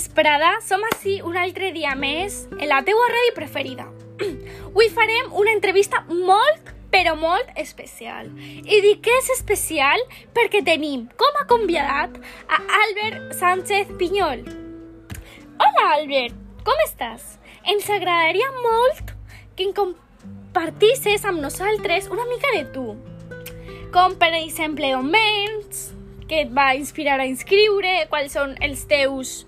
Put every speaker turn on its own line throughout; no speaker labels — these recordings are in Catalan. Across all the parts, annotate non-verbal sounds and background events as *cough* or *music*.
vesprada, som així un altre dia més en la teua ràdio preferida. *clears throat* Avui farem una entrevista molt, però molt especial. I dic que és especial perquè tenim com a convidat a Albert Sánchez Pinyol. Hola, Albert, com estàs? Ens agradaria molt que en compartisses amb nosaltres una mica de tu. Com, per exemple, on vens, què et va inspirar a inscriure, quals són els teus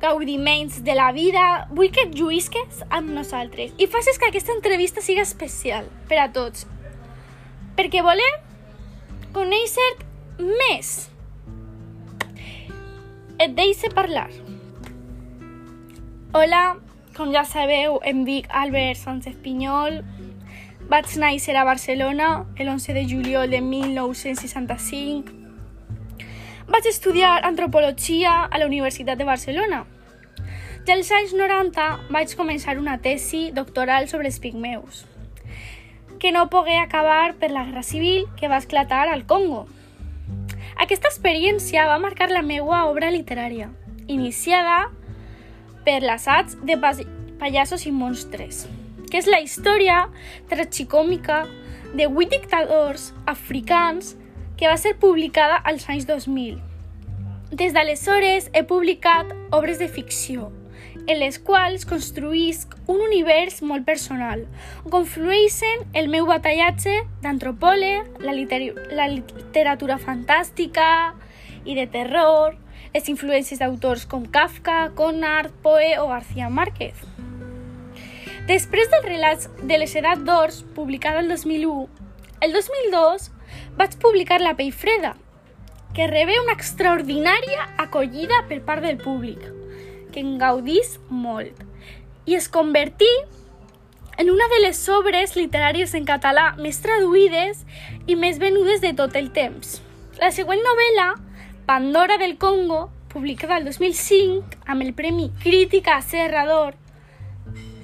gaudiments de la vida. Vull que et lluïsques amb nosaltres i facis que aquesta entrevista siga especial per a tots. Perquè volem conèixer més. Et deixe parlar. Hola, com ja sabeu, em dic Albert Sánchez Pinyol, vaig néixer a Barcelona el 11 de juliol de 1965. Vaig estudiar antropologia a la Universitat de Barcelona. I als anys 90 vaig començar una tesi doctoral sobre els pigmeus, que no pogué acabar per la guerra civil que va esclatar al Congo. Aquesta experiència va marcar la meva obra literària, iniciada per l'assaig de pallassos i monstres, que és la història tragicòmica de vuit dictadors africans que va ser publicada als anys 2000. Des d'aleshores he publicat obres de ficció, en les quals construïsc un univers molt personal, on conflueixen el meu batallatge d'antropòleg, la, liter la literatura fantàstica i de terror, les influències d'autors com Kafka, Conrad, Poe o García Márquez. Després dels relats de les Edat d'Ors, publicada el 2001, el 2002 vaig publicar La pell freda, que rebé una extraordinària acollida per part del públic, que en gaudís molt, i es convertí en una de les obres literàries en català més traduïdes i més venudes de tot el temps. La següent novel·la, Pandora del Congo, publicada el 2005 amb el Premi Crítica Serrador,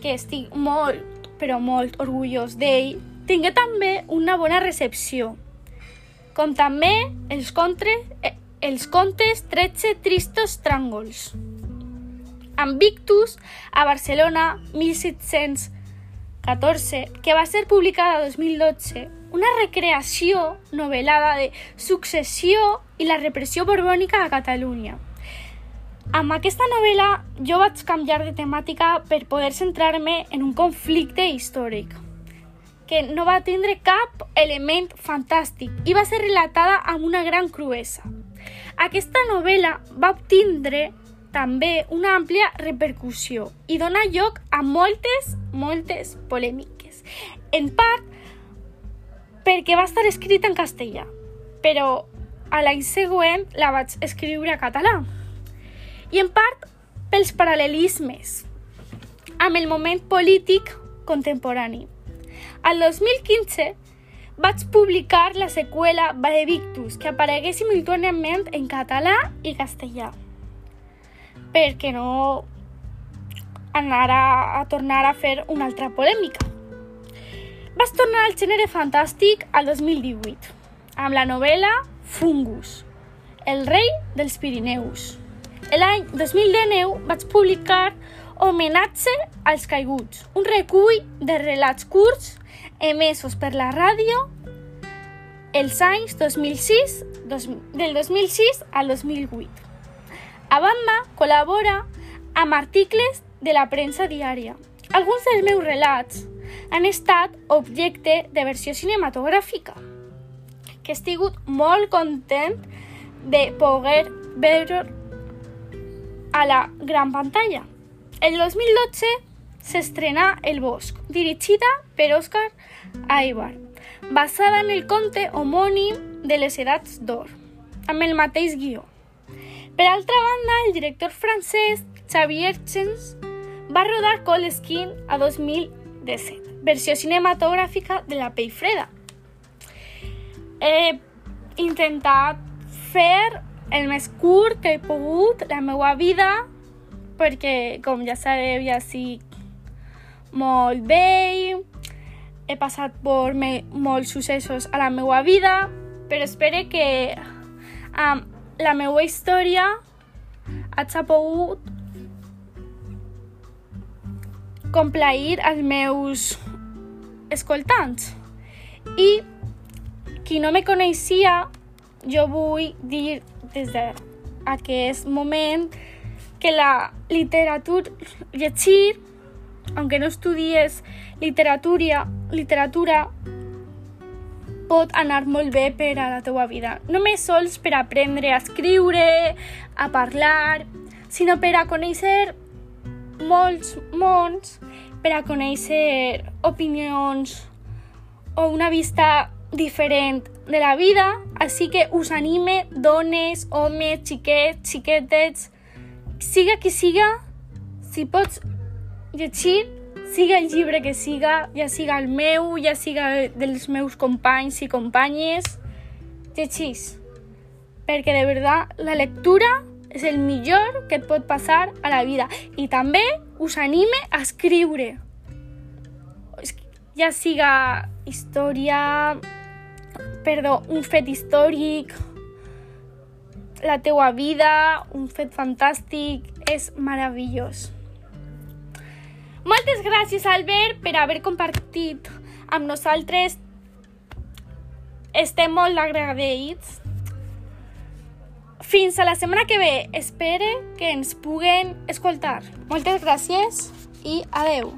que estic molt, però molt orgullós d'ell, tingué també una bona recepció, com també els, contres, eh, els contes 13 tristos tràngols. Amb Victus, a Barcelona, 1714, que va ser publicada en 2012, una recreació novel·lada de successió i la repressió borbònica a Catalunya. Amb aquesta novel·la jo vaig canviar de temàtica per poder centrar-me en un conflicte històric que no va tindre cap element fantàstic i va ser relatada amb una gran cruesa. Aquesta novel·la va obtindre també una àmplia repercussió i dona lloc a moltes, moltes polèmiques. En part perquè va estar escrita en castellà, però a l'any següent la vaig escriure a català i en part pels paral·lelismes amb el moment polític contemporani. Al 2015 vaig publicar la seqüela Victus, que aparegué simultàniament en català i castellà, perquè no anar a, a tornar a fer una altra polèmica. Vas tornar al gènere fantàstic al 2018, amb la novel·la Fungus, el rei dels Pirineus. L'any 2019 vaig publicar Homenatge als caiguts, un recull de relats curts emesos per la ràdio els anys 2006, dos, del 2006 al 2008. A banda, col·labora amb articles de la premsa diària. Alguns dels meus relats han estat objecte de versió cinematogràfica, que he estat molt content de poder veure a la gran pantalla. El 2012 s'estrena El Bosc, dirigida per Òscar Aibar, basada en el conte homònim de les edats d'or, amb el mateix guió. Per altra banda, el director francès Xavier Chens va rodar Cold Skin a 2017, versió cinematogràfica de La pell freda. He intentat el més curt que he la meva vida, perquè, com ja sabeu, ja estic molt bé he passat per molts successos a la meva vida, però espero que amb la meva història hagi pogut complair els meus escoltants. I qui no me coneixia, jo vull dir des d'aquest moment que la literatura, llegir, aunque no estudies literatura, literatura pot anar molt bé per a la teua vida. No només sols per aprendre a escriure, a parlar, sinó per a conèixer molts mons, per a conèixer opinions o una vista diferent de la vida, així que us anime, dones, homes, xiquets, xiquetes, siga qui siga, si pots llegir, siga el llibre que siga, ja siga el meu, ja siga dels meus companys i companyes, llegís. Perquè de veritat la lectura és el millor que et pot passar a la vida. I també us anime a escriure. Ja siga història, perdó, un fet històric, la teua vida, un fet fantàstic, és meravellós. Moltes gràcies, Albert, per haver compartit amb nosaltres. Estem molt agraïts. Fins a la setmana que ve. Espere que ens puguen escoltar. Moltes gràcies i adeu.